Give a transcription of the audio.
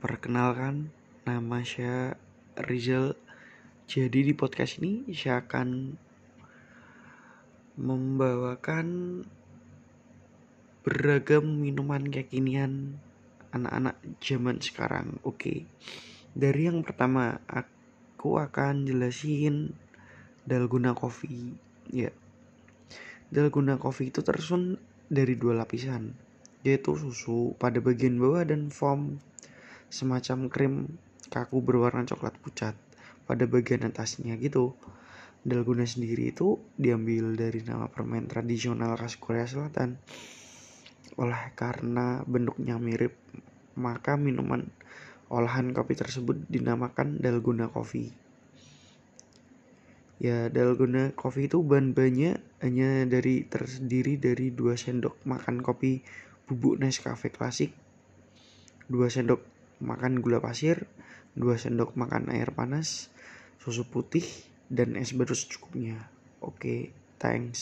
Perkenalkan, nama saya Rizal. Jadi di podcast ini saya akan membawakan beragam minuman kekinian anak-anak zaman sekarang. Oke. Dari yang pertama, aku akan jelasin dalgona coffee. Ya. Dalgona coffee itu tersusun dari dua lapisan, yaitu susu pada bagian bawah dan foam semacam krim kaku berwarna coklat pucat pada bagian atasnya gitu. Dalgona sendiri itu diambil dari nama permen tradisional khas Korea Selatan. Oleh karena bentuknya mirip, maka minuman olahan kopi tersebut dinamakan dalgona coffee. Ya, dalgona coffee itu bahan-bahannya hanya dari terdiri dari 2 sendok makan kopi bubuk Nescafe klasik, 2 sendok makan gula pasir, 2 sendok makan air panas, susu putih, dan es batu secukupnya. Oke, thanks.